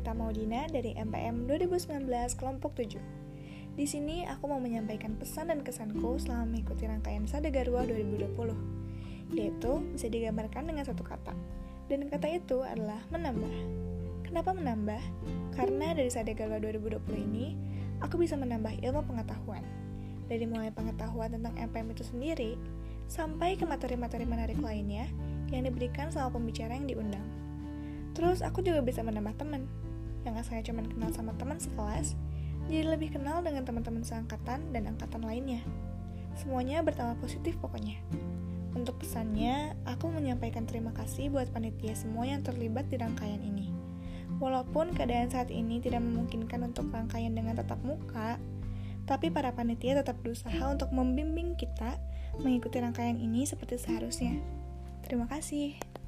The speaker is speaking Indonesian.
Rita Maudina dari MPM 2019 kelompok 7. Di sini aku mau menyampaikan pesan dan kesanku selama mengikuti rangkaian Sada Garwa 2020, yaitu bisa digambarkan dengan satu kata. Dan kata itu adalah menambah. Kenapa menambah? Karena dari Sada Garwa 2020 ini, aku bisa menambah ilmu pengetahuan. Dari mulai pengetahuan tentang MPM itu sendiri, sampai ke materi-materi menarik lainnya yang diberikan sama pembicara yang diundang. Terus aku juga bisa menambah teman. Yang asalnya cuma kenal sama teman sekelas, jadi lebih kenal dengan teman-teman seangkatan dan angkatan lainnya. Semuanya bertambah positif pokoknya. Untuk pesannya, aku menyampaikan terima kasih buat panitia semua yang terlibat di rangkaian ini. Walaupun keadaan saat ini tidak memungkinkan untuk rangkaian dengan tatap muka, tapi para panitia tetap berusaha untuk membimbing kita mengikuti rangkaian ini seperti seharusnya. Terima kasih.